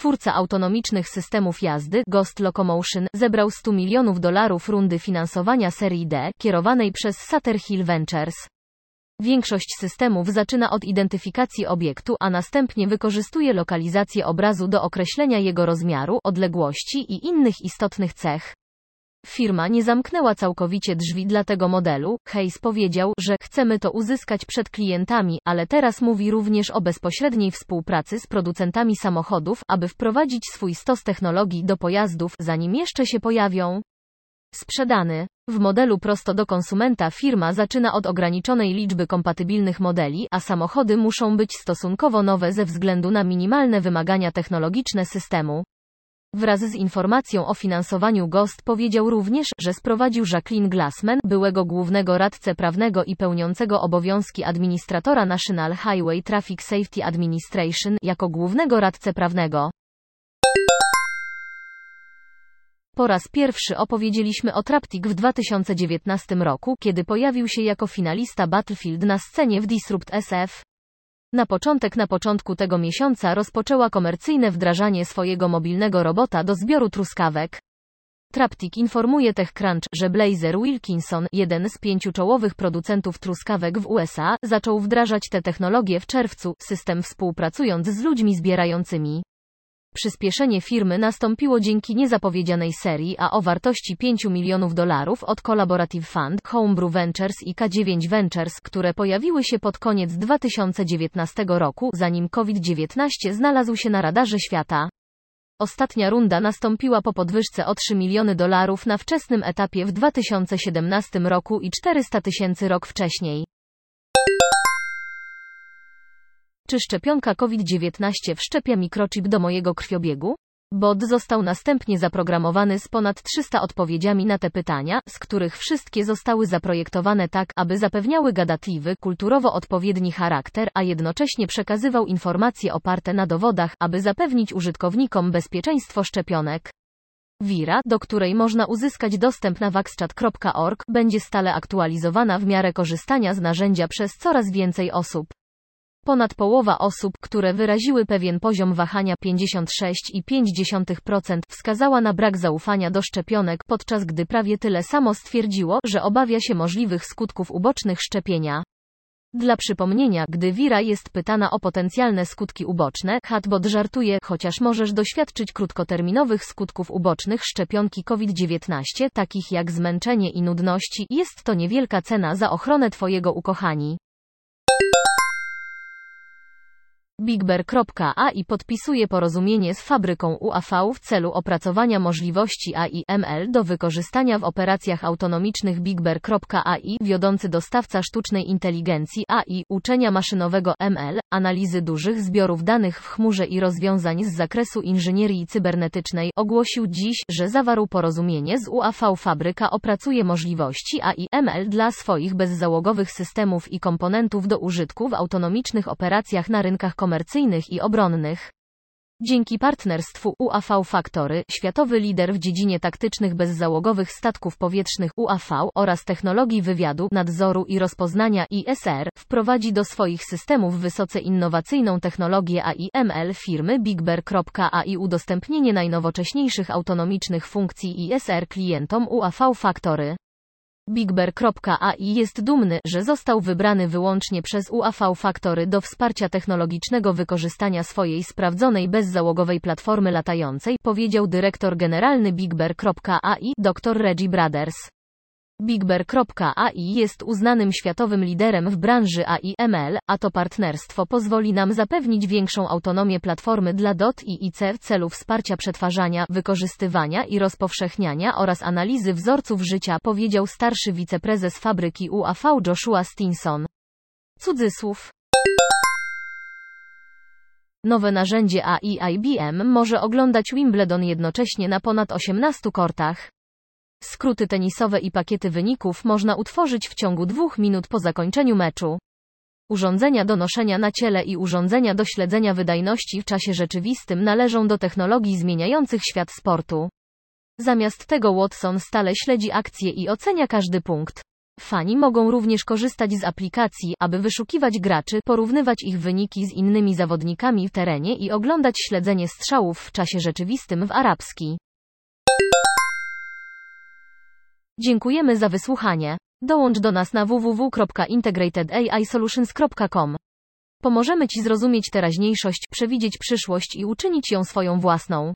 Twórca autonomicznych systemów jazdy, Ghost Locomotion, zebrał 100 milionów dolarów rundy finansowania serii D, kierowanej przez Sutter Hill Ventures. Większość systemów zaczyna od identyfikacji obiektu, a następnie wykorzystuje lokalizację obrazu do określenia jego rozmiaru, odległości i innych istotnych cech. Firma nie zamknęła całkowicie drzwi dla tego modelu. Hayes powiedział, że chcemy to uzyskać przed klientami, ale teraz mówi również o bezpośredniej współpracy z producentami samochodów, aby wprowadzić swój stos technologii do pojazdów, zanim jeszcze się pojawią. Sprzedany. W modelu prosto do konsumenta firma zaczyna od ograniczonej liczby kompatybilnych modeli, a samochody muszą być stosunkowo nowe ze względu na minimalne wymagania technologiczne systemu. Wraz z informacją o finansowaniu Ghost powiedział również, że sprowadził Jacqueline Glassman, byłego głównego radcę prawnego i pełniącego obowiązki administratora National Highway Traffic Safety Administration, jako głównego radcę prawnego. Po raz pierwszy opowiedzieliśmy o Traptic w 2019 roku, kiedy pojawił się jako finalista Battlefield na scenie w Disrupt SF. Na początek na początku tego miesiąca rozpoczęła komercyjne wdrażanie swojego mobilnego robota do zbioru truskawek. Traptic informuje TechCrunch, że Blazer Wilkinson, jeden z pięciu czołowych producentów truskawek w USA, zaczął wdrażać tę technologię w czerwcu, system współpracując z ludźmi zbierającymi. Przyspieszenie firmy nastąpiło dzięki niezapowiedzianej serii A o wartości 5 milionów dolarów od Collaborative Fund, Homebrew Ventures i K9 Ventures, które pojawiły się pod koniec 2019 roku, zanim COVID-19 znalazł się na radarze świata. Ostatnia runda nastąpiła po podwyżce o 3 miliony dolarów na wczesnym etapie w 2017 roku i 400 tysięcy rok wcześniej. Czy szczepionka COVID-19 wszczepia mikrochip do mojego krwiobiegu? Bot został następnie zaprogramowany z ponad 300 odpowiedziami na te pytania, z których wszystkie zostały zaprojektowane tak, aby zapewniały gadatliwy, kulturowo odpowiedni charakter, a jednocześnie przekazywał informacje oparte na dowodach, aby zapewnić użytkownikom bezpieczeństwo szczepionek. Wira, do której można uzyskać dostęp na vaxchat.org, będzie stale aktualizowana w miarę korzystania z narzędzia przez coraz więcej osób. Ponad połowa osób, które wyraziły pewien poziom wahania 56,5% wskazała na brak zaufania do szczepionek, podczas gdy prawie tyle samo stwierdziło, że obawia się możliwych skutków ubocznych szczepienia. Dla przypomnienia, gdy Wira jest pytana o potencjalne skutki uboczne, chatbot żartuje, chociaż możesz doświadczyć krótkoterminowych skutków ubocznych szczepionki COVID-19, takich jak zmęczenie i nudności, jest to niewielka cena za ochronę Twojego ukochani. BigBear.ai podpisuje porozumienie z fabryką UAV w celu opracowania możliwości AI/ML do wykorzystania w operacjach autonomicznych BigBear.ai, wiodący dostawca sztucznej inteligencji AI, uczenia maszynowego ML, analizy dużych zbiorów danych w chmurze i rozwiązań z zakresu inżynierii cybernetycznej, ogłosił dziś, że zawarł porozumienie z UAV. Fabryka opracuje możliwości AI/ML dla swoich bezzałogowych systemów i komponentów do użytku w autonomicznych operacjach na rynkach komercyjnych komercyjnych i obronnych. Dzięki partnerstwu UAV Factory, światowy lider w dziedzinie taktycznych bezzałogowych statków powietrznych UAV oraz technologii wywiadu, nadzoru i rozpoznania ISR, wprowadzi do swoich systemów wysoce innowacyjną technologię AI/ML firmy BigBear.ai udostępnienie najnowocześniejszych autonomicznych funkcji ISR klientom UAV Factory. BigBear.ai jest dumny, że został wybrany wyłącznie przez UAV Factory do wsparcia technologicznego wykorzystania swojej sprawdzonej bezzałogowej platformy latającej, powiedział dyrektor generalny BigBear.ai, dr Reggie Brothers. BigBear.ai jest uznanym światowym liderem w branży AI/ML, a to partnerstwo pozwoli nam zapewnić większą autonomię platformy dla DOT i IC w celu wsparcia przetwarzania, wykorzystywania i rozpowszechniania oraz analizy wzorców życia, powiedział starszy wiceprezes fabryki UAV Joshua Stinson. Cudzysłów. Nowe narzędzie AI IBM może oglądać Wimbledon jednocześnie na ponad 18 kortach. Skróty tenisowe i pakiety wyników można utworzyć w ciągu dwóch minut po zakończeniu meczu. Urządzenia do noszenia na ciele i urządzenia do śledzenia wydajności w czasie rzeczywistym należą do technologii zmieniających świat sportu. Zamiast tego Watson stale śledzi akcje i ocenia każdy punkt. Fani mogą również korzystać z aplikacji, aby wyszukiwać graczy, porównywać ich wyniki z innymi zawodnikami w terenie i oglądać śledzenie strzałów w czasie rzeczywistym w arabski. Dziękujemy za wysłuchanie. Dołącz do nas na www.integratedAIsolutions.com. Pomożemy Ci zrozumieć teraźniejszość, przewidzieć przyszłość i uczynić ją swoją własną.